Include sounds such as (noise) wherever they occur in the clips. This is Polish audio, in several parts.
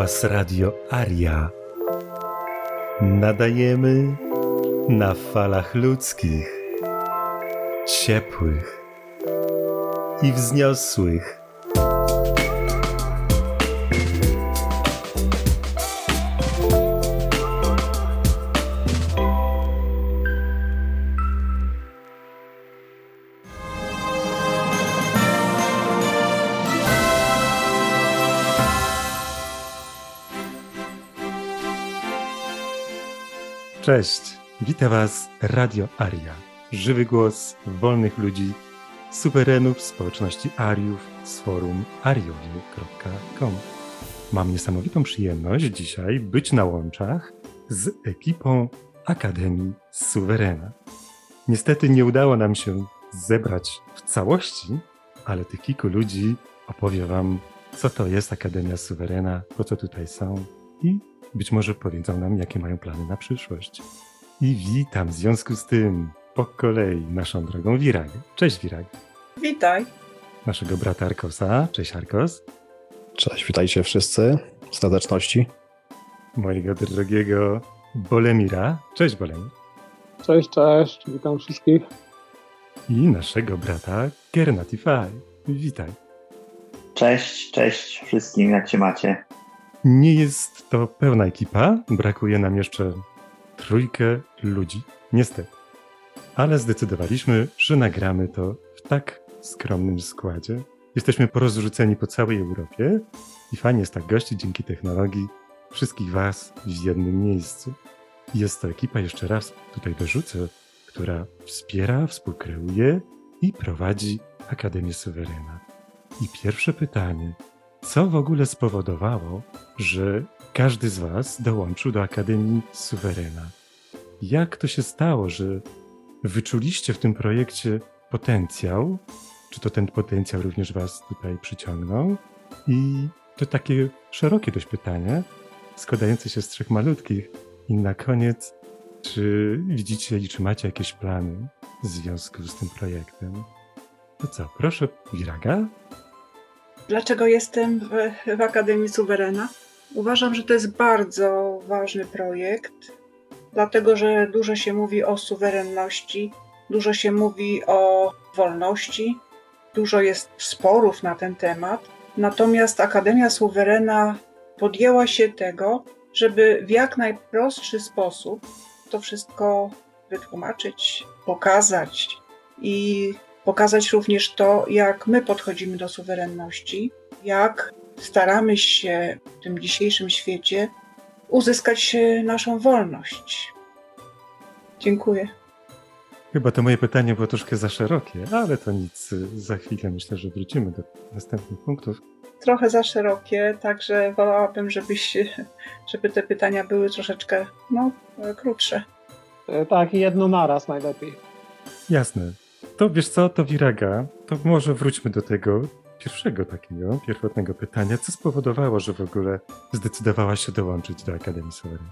Was Radio Aria. Nadajemy na falach ludzkich, ciepłych i wzniosłych. Cześć, witam Was Radio Aria. Żywy głos wolnych ludzi, suwerenów społeczności Ariów z forum ariowie.com. Mam niesamowitą przyjemność dzisiaj być na łączach z ekipą Akademii Suwerena. Niestety nie udało nam się zebrać w całości, ale tych kilku ludzi opowie Wam, co to jest Akademia Suwerena, po co tutaj są i być może powiedzą nam, jakie mają plany na przyszłość. I witam w związku z tym po kolei naszą drogą Wiragę. Cześć Wirag. Witaj. Naszego brata Arkosa. Cześć Arkos. Cześć, witajcie wszyscy. Serdeczności. Mojego drogiego Bolemira. Cześć Bolemir. Cześć, cześć. Witam wszystkich. I naszego brata Kernatify. Witaj. Cześć, cześć wszystkim, jak się macie? Nie jest to pełna ekipa, brakuje nam jeszcze trójkę ludzi, niestety. Ale zdecydowaliśmy, że nagramy to w tak skromnym składzie. Jesteśmy porozrzuceni po całej Europie i fajnie jest tak gościć dzięki technologii wszystkich Was w jednym miejscu. Jest to ekipa, jeszcze raz tutaj dorzucę, która wspiera, współkreuje i prowadzi Akademię Suwerena. I pierwsze pytanie, co w ogóle spowodowało, że każdy z Was dołączył do Akademii Suwerena? Jak to się stało, że wyczuliście w tym projekcie potencjał? Czy to ten potencjał również Was tutaj przyciągnął? I to takie szerokie dość pytanie, składające się z trzech malutkich. I na koniec, czy widzicie i czy macie jakieś plany w związku z tym projektem? To co, proszę, Wiraga? Dlaczego jestem w, w Akademii Suwerena? Uważam, że to jest bardzo ważny projekt, dlatego że dużo się mówi o suwerenności, dużo się mówi o wolności, dużo jest sporów na ten temat. Natomiast Akademia Suwerena podjęła się tego, żeby w jak najprostszy sposób to wszystko wytłumaczyć, pokazać i pokazać również to, jak my podchodzimy do suwerenności, jak staramy się w tym dzisiejszym świecie uzyskać naszą wolność. Dziękuję. Chyba to moje pytanie było troszkę za szerokie, ale to nic. Za chwilę myślę, że wrócimy do następnych punktów. Trochę za szerokie, także wolałabym, żebyś, żeby te pytania były troszeczkę no, krótsze. Tak, jedno naraz najlepiej. Jasne. To wiesz co, to Wiraga, to może wróćmy do tego pierwszego takiego, pierwotnego pytania. Co spowodowało, że w ogóle zdecydowałaś się dołączyć do Akademii Suwerena?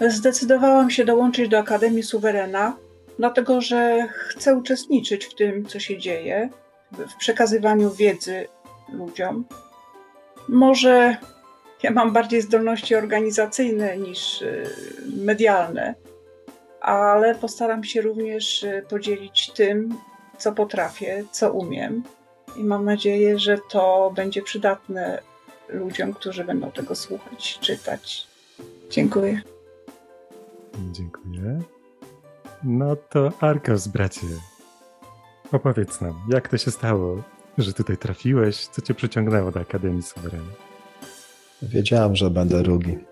Zdecydowałam się dołączyć do Akademii Suwerena, dlatego że chcę uczestniczyć w tym, co się dzieje, w przekazywaniu wiedzy ludziom. Może ja mam bardziej zdolności organizacyjne niż medialne, ale postaram się również podzielić tym, co potrafię, co umiem. I mam nadzieję, że to będzie przydatne ludziom, którzy będą tego słuchać, czytać. Dziękuję. Dziękuję. No to Arkos, bracie, opowiedz nam, jak to się stało, że tutaj trafiłeś? Co cię przyciągnęło do Akademii Suwerena? Wiedziałem, że będę drugi. (laughs)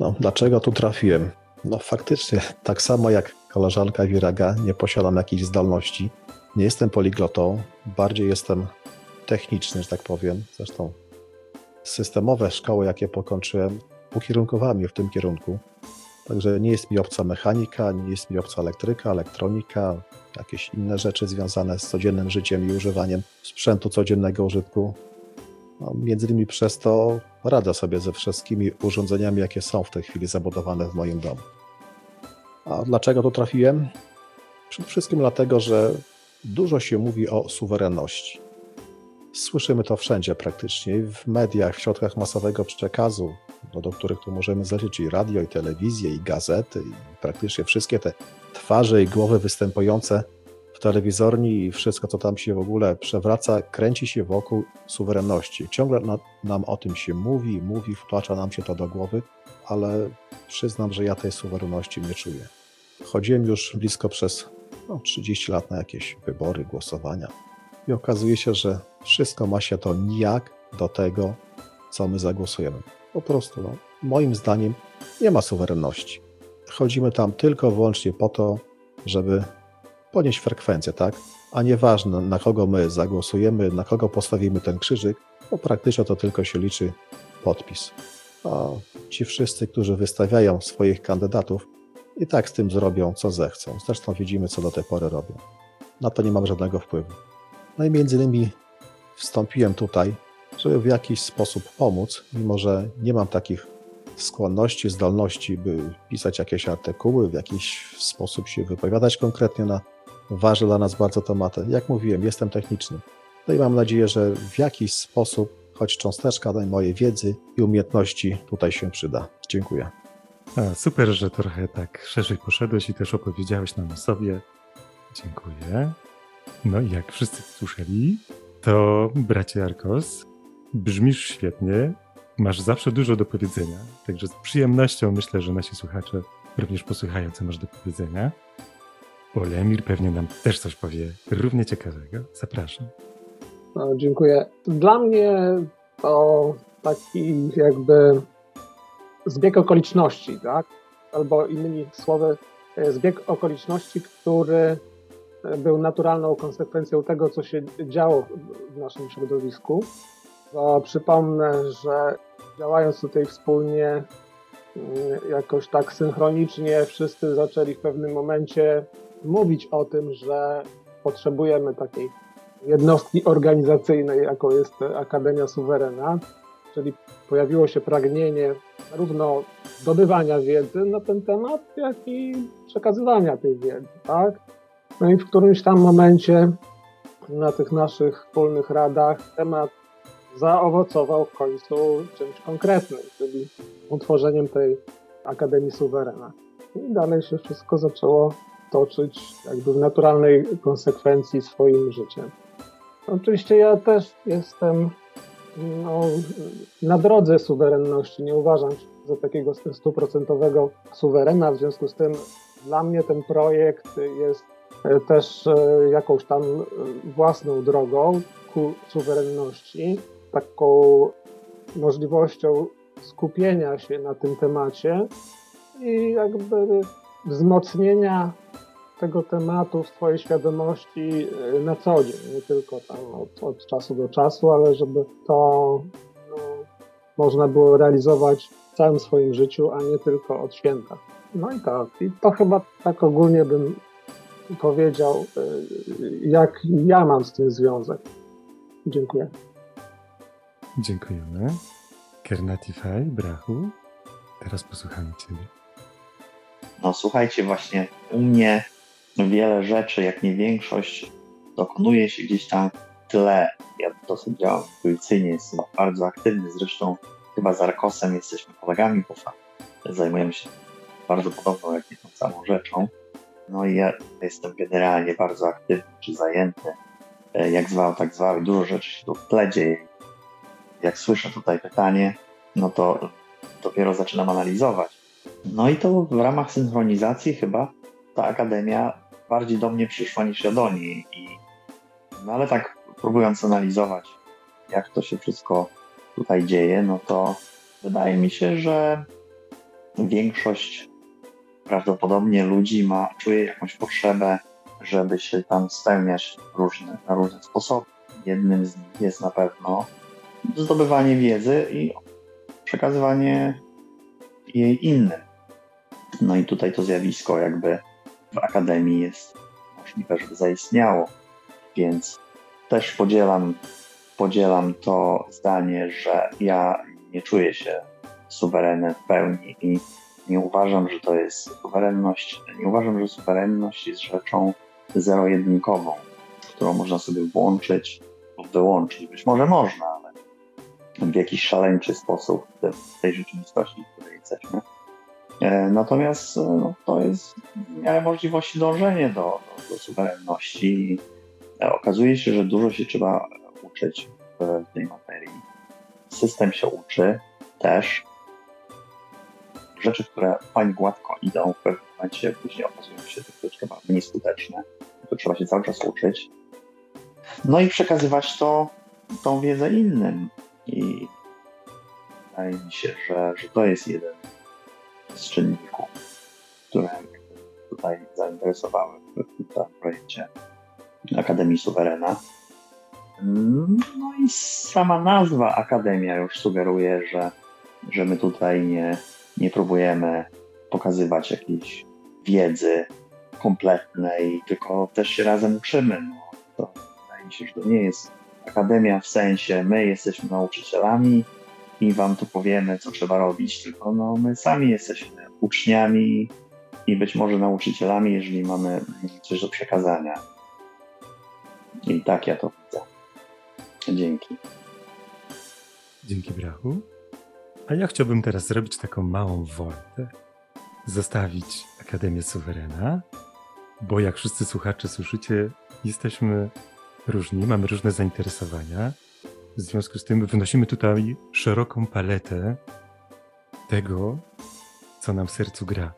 No, dlaczego tu trafiłem? No faktycznie, tak samo jak koleżanka Wiraga, nie posiadam jakichś zdolności. Nie jestem poliglotą, bardziej jestem techniczny, że tak powiem. Zresztą systemowe szkoły, jakie pokończyłem, ukierunkowały mnie w tym kierunku. Także nie jest mi obca mechanika, nie jest mi obca elektryka, elektronika, jakieś inne rzeczy związane z codziennym życiem i używaniem sprzętu codziennego użytku. No, między innymi przez to radzę sobie ze wszystkimi urządzeniami, jakie są w tej chwili zabudowane w moim domu. A dlaczego tu trafiłem? Przede wszystkim dlatego, że dużo się mówi o suwerenności. Słyszymy to wszędzie praktycznie, w mediach, w środkach masowego przekazu, no, do których tu możemy zaliczyć i radio, i telewizję, i gazety, i praktycznie wszystkie te twarze i głowy występujące w telewizorni i wszystko, co tam się w ogóle przewraca, kręci się wokół suwerenności. Ciągle na, nam o tym się mówi, mówi, wtłacza nam się to do głowy, ale przyznam, że ja tej suwerenności nie czuję. Chodziłem już blisko przez no, 30 lat na jakieś wybory, głosowania i okazuje się, że wszystko ma się to nijak do tego, co my zagłosujemy. Po prostu, no, moim zdaniem, nie ma suwerenności. Chodzimy tam tylko wyłącznie po to, żeby podnieść frekwencję, tak? A nieważne, na kogo my zagłosujemy, na kogo postawimy ten krzyżyk, bo praktycznie to tylko się liczy podpis. A ci wszyscy, którzy wystawiają swoich kandydatów, i tak z tym zrobią, co zechcą. Zresztą widzimy, co do tej pory robią. Na to nie mam żadnego wpływu. No i między innymi wstąpiłem tutaj, żeby w jakiś sposób pomóc, mimo że nie mam takich skłonności, zdolności, by pisać jakieś artykuły, w jakiś sposób się wypowiadać konkretnie na ważne dla nas bardzo tematy. Jak mówiłem, jestem techniczny. No i mam nadzieję, że w jakiś sposób, choć cząsteczka tej mojej wiedzy i umiejętności tutaj się przyda. Dziękuję. A, super, że trochę tak szerzej poszedłeś i też opowiedziałeś nam o sobie. Dziękuję. No i jak wszyscy słyszeli, to bracie Arkos, brzmisz świetnie, masz zawsze dużo do powiedzenia, także z przyjemnością myślę, że nasi słuchacze również posłuchają, co masz do powiedzenia. Olemir pewnie nam też coś powie równie ciekawego. Zapraszam. No, dziękuję. Dla mnie to taki jakby zbieg okoliczności, tak? Albo innymi słowy, zbieg okoliczności, który był naturalną konsekwencją tego, co się działo w naszym środowisku. Bo przypomnę, że działając tutaj wspólnie, mm, jakoś tak synchronicznie, wszyscy zaczęli w pewnym momencie mówić o tym, że potrzebujemy takiej jednostki organizacyjnej, jaką jest Akademia Suwerena, czyli pojawiło się pragnienie równo zdobywania wiedzy na ten temat, jak i przekazywania tej wiedzy, tak? No i w którymś tam momencie na tych naszych wspólnych radach temat zaowocował w końcu czymś konkretnym, czyli utworzeniem tej Akademii Suwerena. I dalej się wszystko zaczęło toczyć jakby w naturalnej konsekwencji swoim życiem. Oczywiście ja też jestem no, na drodze suwerenności. Nie uważam się za takiego stuprocentowego suwerena, w związku z tym dla mnie ten projekt jest e, też e, jakąś tam e, własną drogą ku suwerenności, taką możliwością skupienia się na tym temacie i jakby wzmocnienia tego tematu w swojej świadomości y, na co dzień, nie tylko tam od, od czasu do czasu, ale żeby to no, można było realizować w całym swoim życiu, a nie tylko od święta. No i tak, i to chyba tak ogólnie bym powiedział, y, jak ja mam z tym związek. Dziękuję. Dziękujemy. Kernatify, Brachu. Teraz posłuchamy Ciebie. No słuchajcie, właśnie u mnie wiele rzeczy, jak nie większość, dokonuje się gdzieś tam w tle. Ja dosyć działam intuicyjnie, jestem bardzo aktywny, zresztą chyba z Arkosem jesteśmy kolegami, bo zajmujemy się bardzo podobną, jak nie tą samą rzeczą. No i ja jestem generalnie bardzo aktywny czy zajęty. E, jak zwał, tak zwał, dużo rzeczy się tu w tle dzieje. Jak słyszę tutaj pytanie, no to dopiero zaczynam analizować. No i to w ramach synchronizacji chyba ta akademia bardziej do mnie przyszła niż ja do niej. I, no ale tak próbując analizować, jak to się wszystko tutaj dzieje, no to wydaje mi się, że większość prawdopodobnie ludzi ma, czuje jakąś potrzebę, żeby się tam spełniać różne, na różne sposoby. Jednym z nich jest na pewno zdobywanie wiedzy i przekazywanie jej innym. No i tutaj to zjawisko jakby w Akademii jest możliwe, żeby zaistniało. Więc też podzielam, podzielam to zdanie, że ja nie czuję się suwerenem w pełni i nie uważam, że to jest suwerenność. Nie uważam, że suwerenność jest rzeczą zero-jedynkową, którą można sobie włączyć wyłączyć. Być może można, ale w jakiś szaleńczy sposób w tej rzeczywistości, w której jesteśmy. E, natomiast e, no, to jest miarę możliwości dążenie do, do, do suwerenności. E, okazuje się, że dużo się trzeba uczyć w tej materii. System się uczy też. Rzeczy, które fajnie gładko idą, w pewnym momencie później okazują się troszeczkę mniej skuteczne. To trzeba się cały czas uczyć. No i przekazywać to, tą wiedzę innym. I wydaje mi się, że, że to jest jeden z czynników, które tutaj zainteresowały w tym projekcie Akademii Suwerena. No i sama nazwa Akademia już sugeruje, że, że my tutaj nie, nie próbujemy pokazywać jakiejś wiedzy kompletnej, tylko też się razem uczymy. No, to wydaje mi się, że to nie jest akademia w sensie my jesteśmy nauczycielami i wam tu powiemy, co trzeba robić, tylko no, my sami jesteśmy uczniami i być może nauczycielami, jeżeli mamy coś do przekazania. I tak ja to widzę. Dzięki. Dzięki, Brachu. A ja chciałbym teraz zrobić taką małą woltę. Zostawić Akademię Suwerena, bo jak wszyscy słuchacze słyszycie, jesteśmy różni, mamy różne zainteresowania. W związku z tym wynosimy tutaj szeroką paletę tego, co nam w sercu gra.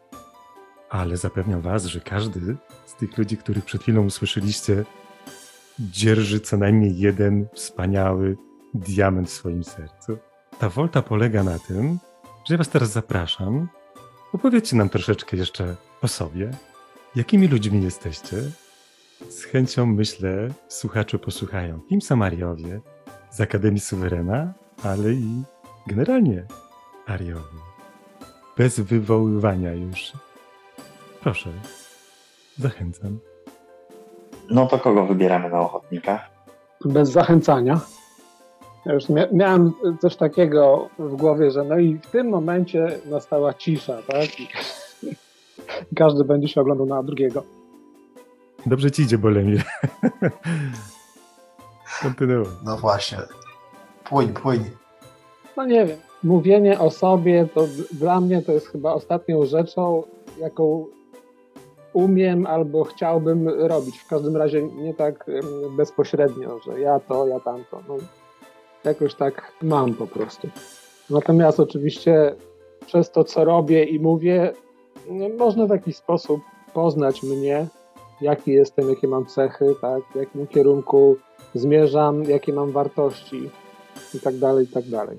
Ale zapewniam Was, że każdy z tych ludzi, których przed chwilą usłyszeliście, dzierży co najmniej jeden wspaniały diament w swoim sercu. Ta wolta polega na tym, że ja Was teraz zapraszam. Opowiedzcie nam troszeczkę jeszcze o sobie. Jakimi ludźmi jesteście? Z chęcią myślę, słuchacze posłuchają kim są Ariowie z Akademii Suwerena, ale i generalnie Ariowie. Bez wywoływania już. Proszę, zachęcam. No to kogo wybieramy na ochotnika? Bez zachęcania. Ja już mia miałem coś takiego w głowie, że no i w tym momencie nastała cisza, tak? I każdy będzie się oglądał na drugiego. Dobrze ci idzie, Bolemir. (laughs) Kontynuuj. No właśnie. Płyń, płyń. No nie wiem. Mówienie o sobie to dla mnie to jest chyba ostatnią rzeczą, jaką umiem albo chciałbym robić. W każdym razie nie tak bezpośrednio, że ja to, ja tamto. No, jakoś tak mam po prostu. Natomiast oczywiście przez to, co robię i mówię, no, można w jakiś sposób poznać mnie, jaki jestem, jakie mam cechy, tak, w jakim kierunku zmierzam, jakie mam wartości i tak dalej, i tak dalej.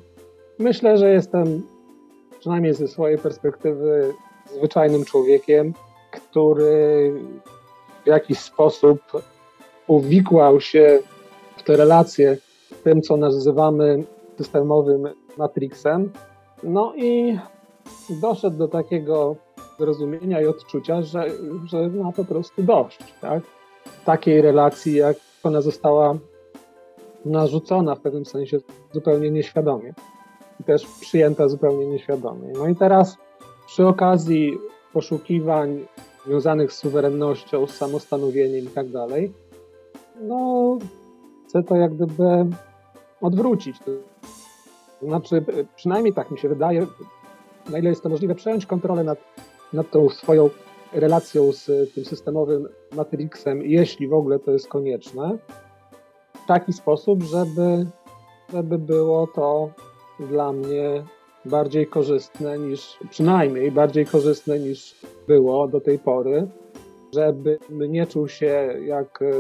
Myślę, że jestem, przynajmniej ze swojej perspektywy, zwyczajnym człowiekiem, który w jakiś sposób uwikłał się w te relacje tym, co nazywamy systemowym matrixem. No i doszedł do takiego zrozumienia i odczucia, że, że ma po prostu dość. Tak? Takiej relacji, jak ona została narzucona w pewnym sensie zupełnie nieświadomie. I też przyjęta zupełnie nieświadomie. No i teraz przy okazji poszukiwań związanych z suwerennością, z samostanowieniem i tak dalej, no chcę to jak gdyby odwrócić. To znaczy, przynajmniej tak mi się wydaje, na ile jest to możliwe, przejąć kontrolę nad, nad tą swoją relacją z tym systemowym Matrixem, jeśli w ogóle to jest konieczne, w taki sposób, żeby, żeby było to dla mnie bardziej korzystne niż, przynajmniej bardziej korzystne niż było do tej pory, żeby nie czuł się jak e,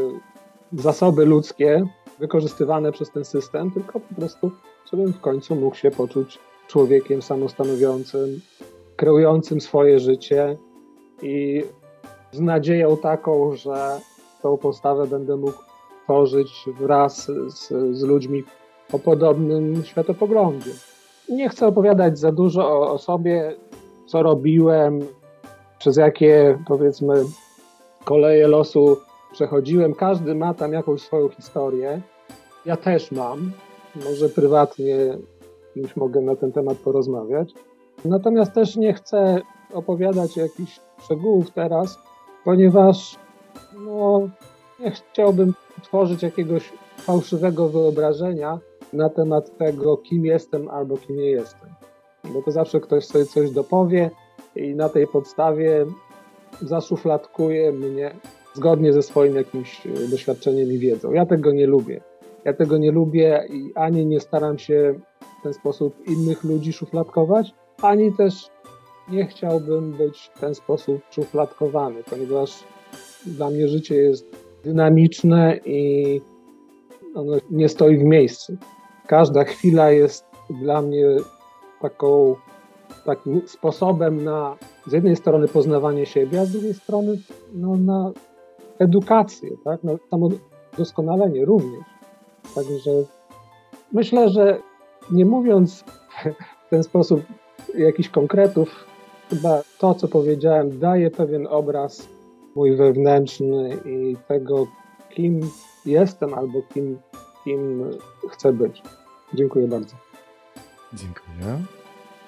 zasoby ludzkie wykorzystywane przez ten system, tylko po prostu, żebym w końcu mógł się poczuć człowiekiem samostanowiącym, kreującym swoje życie i z nadzieją taką, że tą postawę będę mógł tworzyć wraz z, z ludźmi o podobnym światopoglądzie. Nie chcę opowiadać za dużo o, o sobie, co robiłem, przez jakie powiedzmy koleje losu przechodziłem. Każdy ma tam jakąś swoją historię. Ja też mam. Może prywatnie już mogę na ten temat porozmawiać. Natomiast też nie chcę opowiadać jakichś szczegółów teraz, ponieważ no, nie chciałbym tworzyć jakiegoś fałszywego wyobrażenia na temat tego, kim jestem albo kim nie jestem. Bo to zawsze ktoś sobie coś dopowie i na tej podstawie zaszufladkuje mnie zgodnie ze swoim jakimś e, doświadczeniem i wiedzą. Ja tego nie lubię. Ja tego nie lubię i ani nie staram się w ten sposób innych ludzi szufladkować, ani też nie chciałbym być w ten sposób szufladkowany, ponieważ dla mnie życie jest dynamiczne i ono nie stoi w miejscu. Każda chwila jest dla mnie taką, takim sposobem na z jednej strony poznawanie siebie, a z drugiej strony no, na edukację, tak? na samodoskonalenie również. Także myślę, że nie mówiąc (laughs) w ten sposób jakichś konkretów, chyba to, co powiedziałem, daje pewien obraz mój wewnętrzny i tego, kim jestem albo kim, kim chcę być. Dziękuję bardzo. Dziękuję.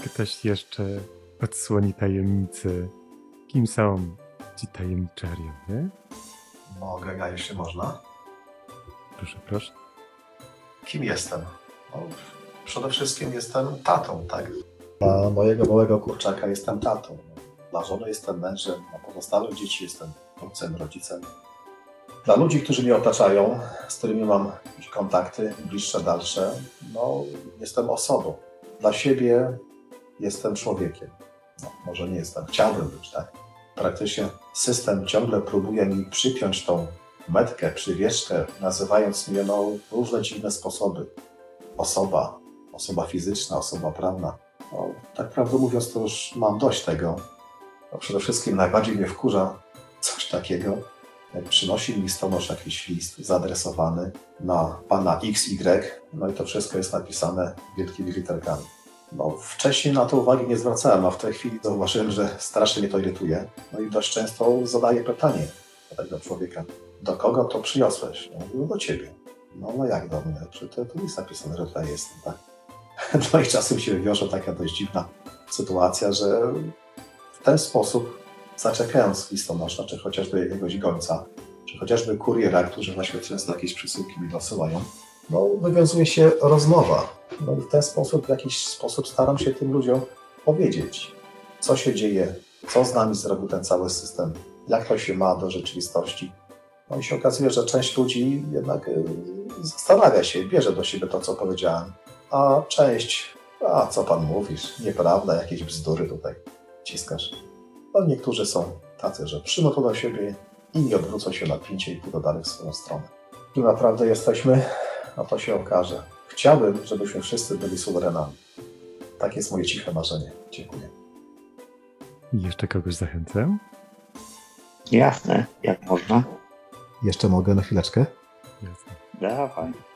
Ktoś jeszcze odsłoni tajemnicę, kim są ci tajemniczariowie? Mogę, ja jeszcze można. Proszę, proszę. Kim jestem? No, przede wszystkim jestem tatą, tak? Dla mojego małego kurczaka jestem tatą. Dla żony jestem mężem, dla pozostałych dzieci jestem ojcem, rodzicem. Dla ludzi, którzy mnie otaczają, z którymi mam jakieś kontakty, bliższe, dalsze, no, jestem osobą. Dla siebie jestem człowiekiem. No, może nie jestem, chciałbym być, tak? Praktycznie system ciągle próbuje mi przypiąć tą metkę, przywieszkę, nazywając mnie no, różne dziwne sposoby. Osoba, osoba fizyczna, osoba prawna. No, tak prawdę mówiąc, to już mam dość tego. No, przede wszystkim najbardziej mnie wkurza coś takiego, przynosi mi listonosz jakiś list zaadresowany na pana XY, no i to wszystko jest napisane wielkimi literkami. No, wcześniej na to uwagi nie zwracałem, a w tej chwili zauważyłem, że strasznie mnie to irytuje. No i dość często zadaję pytanie do tego człowieka, do kogo to przyniosłeś? No, do ciebie. No, no jak do mnie? Czy to tu jest napisane, że tutaj jestem, tak? (laughs) No i czasem się wiąże taka dość dziwna sytuacja, że w ten sposób, zaczepiając listonosza, czy chociażby jakiegoś gońca, czy chociażby kuriera, którzy właśnie często jakieś przesyłki mi dosyłają, no wywiązuje się rozmowa. No i w ten sposób, w jakiś sposób staram się tym ludziom powiedzieć, co się dzieje, co z nami zrobił ten cały system, jak to się ma do rzeczywistości. No i się okazuje, że część ludzi jednak y, zastanawia się, bierze do siebie to, co powiedziałem, a część, a co pan mówisz, nieprawda, jakieś bzdury tutaj ciskasz. No niektórzy są tacy, że przyjmą to do siebie i nie odwrócą się na pięcie i pójdą dalej w swoją stronę. Kim naprawdę jesteśmy, no to się okaże. Chciałbym, żebyśmy wszyscy byli suwerenami. Tak jest moje ciche marzenie. Dziękuję. Jeszcze kogoś zachęcę? Jasne, jak można. Jeszcze mogę na chwileczkę? Jasne. Dawaj.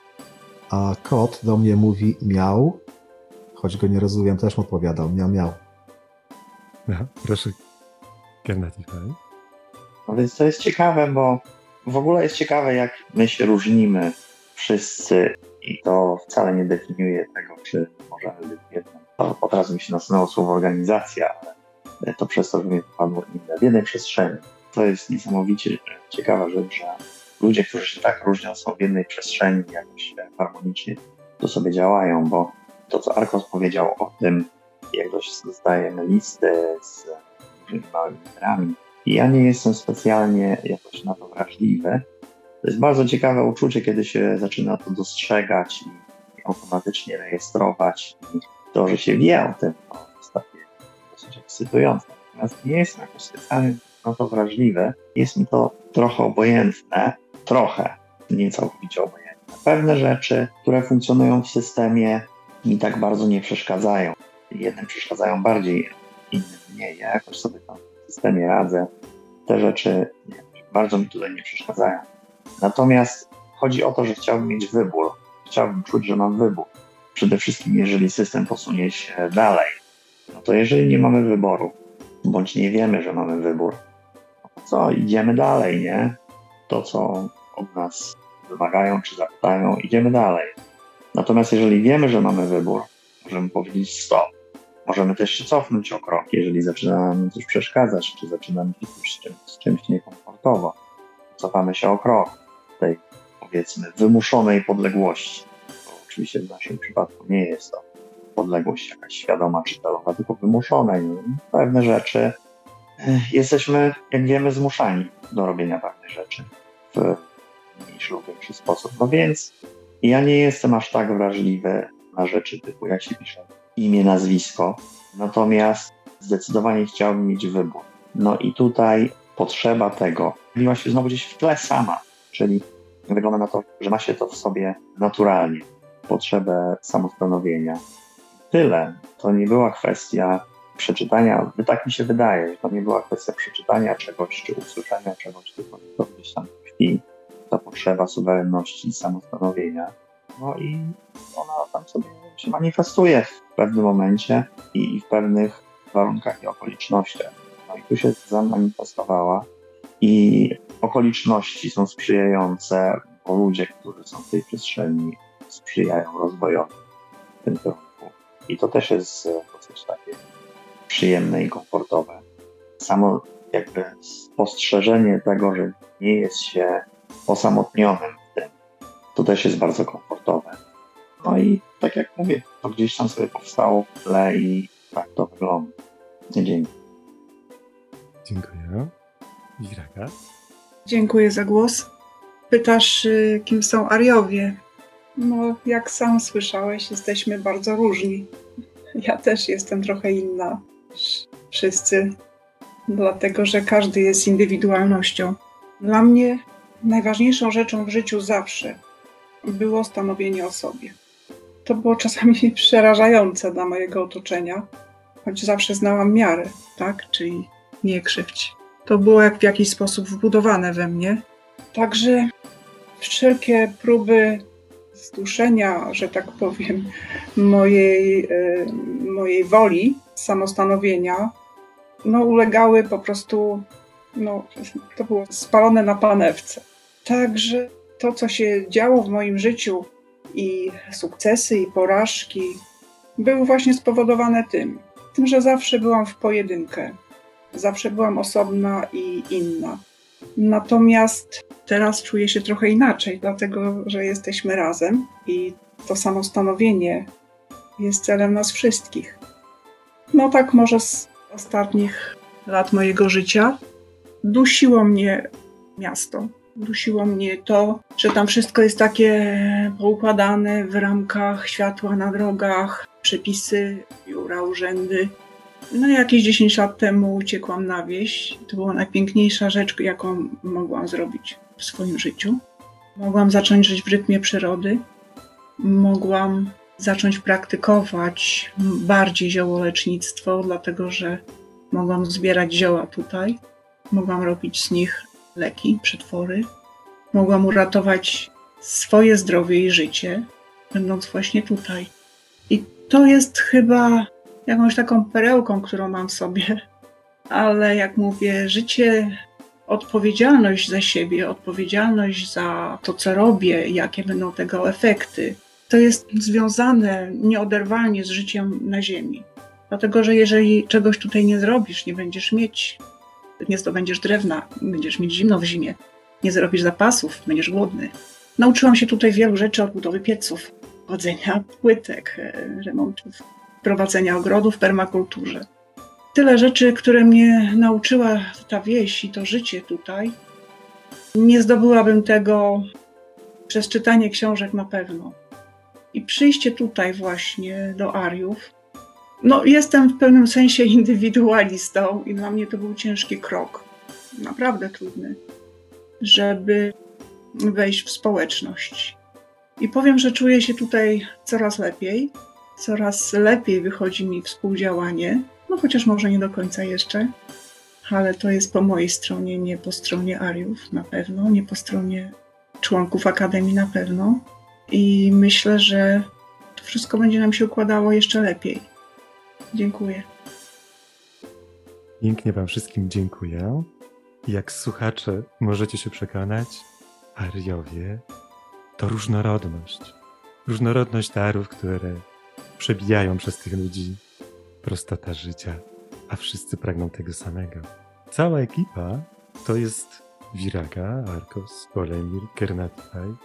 A kot do mnie mówi miał, choć go nie rozumiem, też mu odpowiadał miał, miał. Aha, proszę, Garnatify. No więc to jest ciekawe, bo w ogóle jest ciekawe, jak my się różnimy wszyscy i to wcale nie definiuje tego, czy możemy być jedną. To od razu mi się nasunęło słowo organizacja, ale to przez to, że padło inne w jednej przestrzeni. To jest niesamowicie ciekawa rzecz, że ludzie, którzy się tak różnią, są w jednej przestrzeni, jakoś harmonicznie to sobie działają, bo to, co Arkos powiedział o tym, jak dostajemy listy z małymi literami, ja nie jestem specjalnie jakoś na to wrażliwy. To jest bardzo ciekawe uczucie, kiedy się zaczyna to dostrzegać i automatycznie rejestrować. I to, że się wie o tym, to jest takie dosyć ekscytujące. Natomiast nie jestem jakoś specjalnie na to wrażliwy. Jest mi to trochę obojętne, trochę, nie całkowicie obojętne. Pewne rzeczy, które funkcjonują w systemie, mi tak bardzo nie przeszkadzają. Jednym przeszkadzają bardziej, innym mniej. Ja jakoś sobie tam w systemie radzę. Te rzeczy bardzo mi tutaj nie przeszkadzają. Natomiast chodzi o to, że chciałbym mieć wybór. Chciałbym czuć, że mam wybór. Przede wszystkim, jeżeli system posunie się dalej. No to jeżeli nie mamy wyboru, bądź nie wiemy, że mamy wybór, no co, idziemy dalej, nie? To, co od nas wymagają czy zapytają, idziemy dalej. Natomiast jeżeli wiemy, że mamy wybór, możemy powiedzieć stop. Możemy też się cofnąć o krok, jeżeli zaczyna nam coś przeszkadzać, czy zaczynamy się z czymś, z czymś niekomfortowo. Cofamy się o krok. Tutaj powiedzmy wymuszonej podległości. Bo oczywiście w naszym przypadku nie jest to podległość jakaś świadoma czy celowa, tylko wymuszonej. No, pewne rzeczy jesteśmy, jak wiemy, zmuszani do robienia pewnych rzeczy w mniejszy lub większy sposób. No więc ja nie jestem aż tak wrażliwy na rzeczy typu, jak się pisze imię, nazwisko, natomiast zdecydowanie chciałbym mieć wybór. No i tutaj potrzeba tego pojawiła się znowu gdzieś w tle sama, czyli wygląda na to, że ma się to w sobie naturalnie, potrzebę samostanowienia. Tyle. To nie była kwestia przeczytania, tak mi się wydaje, że to nie była kwestia przeczytania czegoś, czy usłyszenia czegoś, tylko to gdzieś tam tkwi ta potrzeba suwerenności i samostanowienia. No i ona tam sobie się manifestuje w pewnym momencie i w pewnych warunkach i okolicznościach. No i tu się zamanifestowała i okoliczności są sprzyjające, bo ludzie, którzy są w tej przestrzeni, sprzyjają rozwojowi w tym kierunku. I to też jest dosyć takie przyjemne i komfortowe. Samo jakby spostrzeżenie tego, że nie jest się osamotnionym w tym, to też jest bardzo komfortowe. No i tak jak mówię, to gdzieś tam sobie powstało w tle i tak to wygląda. Dzięki. Dziękuję. Wiraga? Dziękuję za głos. Pytasz, y, kim są Ariowie? No, jak sam słyszałeś, jesteśmy bardzo różni. Ja też jestem trochę inna wszyscy, dlatego że każdy jest indywidualnością. Dla mnie najważniejszą rzeczą w życiu zawsze było stanowienie o sobie. To było czasami (laughs) przerażające dla mojego otoczenia, choć zawsze znałam miarę, tak? Czyli nie krzywdź. To było jak w jakiś sposób wbudowane we mnie. Także wszelkie próby zduszenia, że tak powiem, mojej, mojej woli, samostanowienia, no ulegały po prostu, no to było spalone na panewce. Także to, co się działo w moim życiu i sukcesy, i porażki, były właśnie spowodowane tym, tym, że zawsze byłam w pojedynkę. Zawsze byłam osobna i inna. Natomiast teraz czuję się trochę inaczej, dlatego że jesteśmy razem i to samostanowienie jest celem nas wszystkich. No tak może z ostatnich lat mojego życia dusiło mnie miasto. Dusiło mnie to, że tam wszystko jest takie poukładane w ramkach światła na drogach, przepisy, biura, urzędy. No jakieś 10 lat temu uciekłam na wieś. To była najpiękniejsza rzecz, jaką mogłam zrobić w swoim życiu. Mogłam zacząć żyć w rytmie przyrody. Mogłam zacząć praktykować bardziej ziołolecznictwo, dlatego że mogłam zbierać zioła tutaj. Mogłam robić z nich leki, przetwory. Mogłam uratować swoje zdrowie i życie, będąc właśnie tutaj. I to jest chyba jakąś taką perełką, którą mam w sobie, ale jak mówię, życie, odpowiedzialność za siebie, odpowiedzialność za to, co robię, jakie będą tego efekty, to jest związane nieoderwalnie z życiem na Ziemi. Dlatego, że jeżeli czegoś tutaj nie zrobisz, nie będziesz mieć, nie zdobędziesz drewna, będziesz mieć zimno w zimie, nie zrobisz zapasów, będziesz głodny. Nauczyłam się tutaj wielu rzeczy od budowy pieców, chodzenia płytek, e, remontów prowadzenia ogrodów, permakulturze. Tyle rzeczy, które mnie nauczyła ta wieś i to życie tutaj. Nie zdobyłabym tego przez czytanie książek na pewno. I przyjście tutaj właśnie do Ariów. No, jestem w pewnym sensie (laughs) indywidualistą i dla mnie to był ciężki krok. Naprawdę trudny, żeby wejść w społeczność. I powiem, że czuję się tutaj coraz lepiej coraz lepiej wychodzi mi współdziałanie. No chociaż może nie do końca jeszcze, ale to jest po mojej stronie, nie po stronie Ariów na pewno, nie po stronie członków Akademii na pewno. I myślę, że to wszystko będzie nam się układało jeszcze lepiej. Dziękuję. Pięknie Wam wszystkim dziękuję. Jak słuchacze możecie się przekonać, Ariowie to różnorodność. Różnorodność darów, które przebijają przez tych ludzi prostota życia, a wszyscy pragną tego samego. Cała ekipa to jest Viraga, Arcos, Polemir, Kernatify,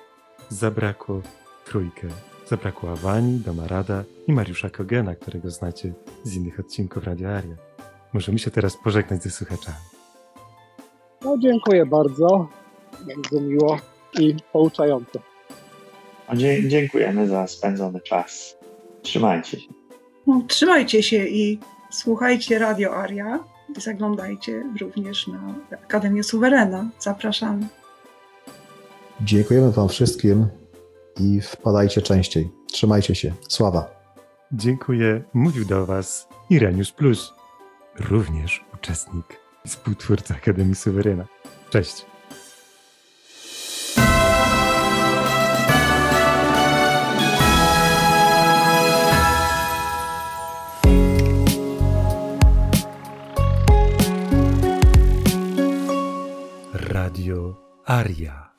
zabrakło trójkę. Zabrakło Awani, Domarada i Mariusza Kogena, którego znacie z innych odcinków Radio Aria. Możemy się teraz pożegnać ze słuchaczami. No dziękuję bardzo. Bardzo miło i pouczająco. Dzie- dziękujemy za spędzony czas. Trzymajcie się. No, trzymajcie się i słuchajcie Radio Aria. I zaglądajcie również na Akademię Suwerena. Zapraszamy. Dziękujemy Wam wszystkim i wpadajcie częściej. Trzymajcie się. Sława. Dziękuję. Mówił do Was Ireniusz Plus, również uczestnik i współtwórca Akademii Suwerena. Cześć. Radio Aria.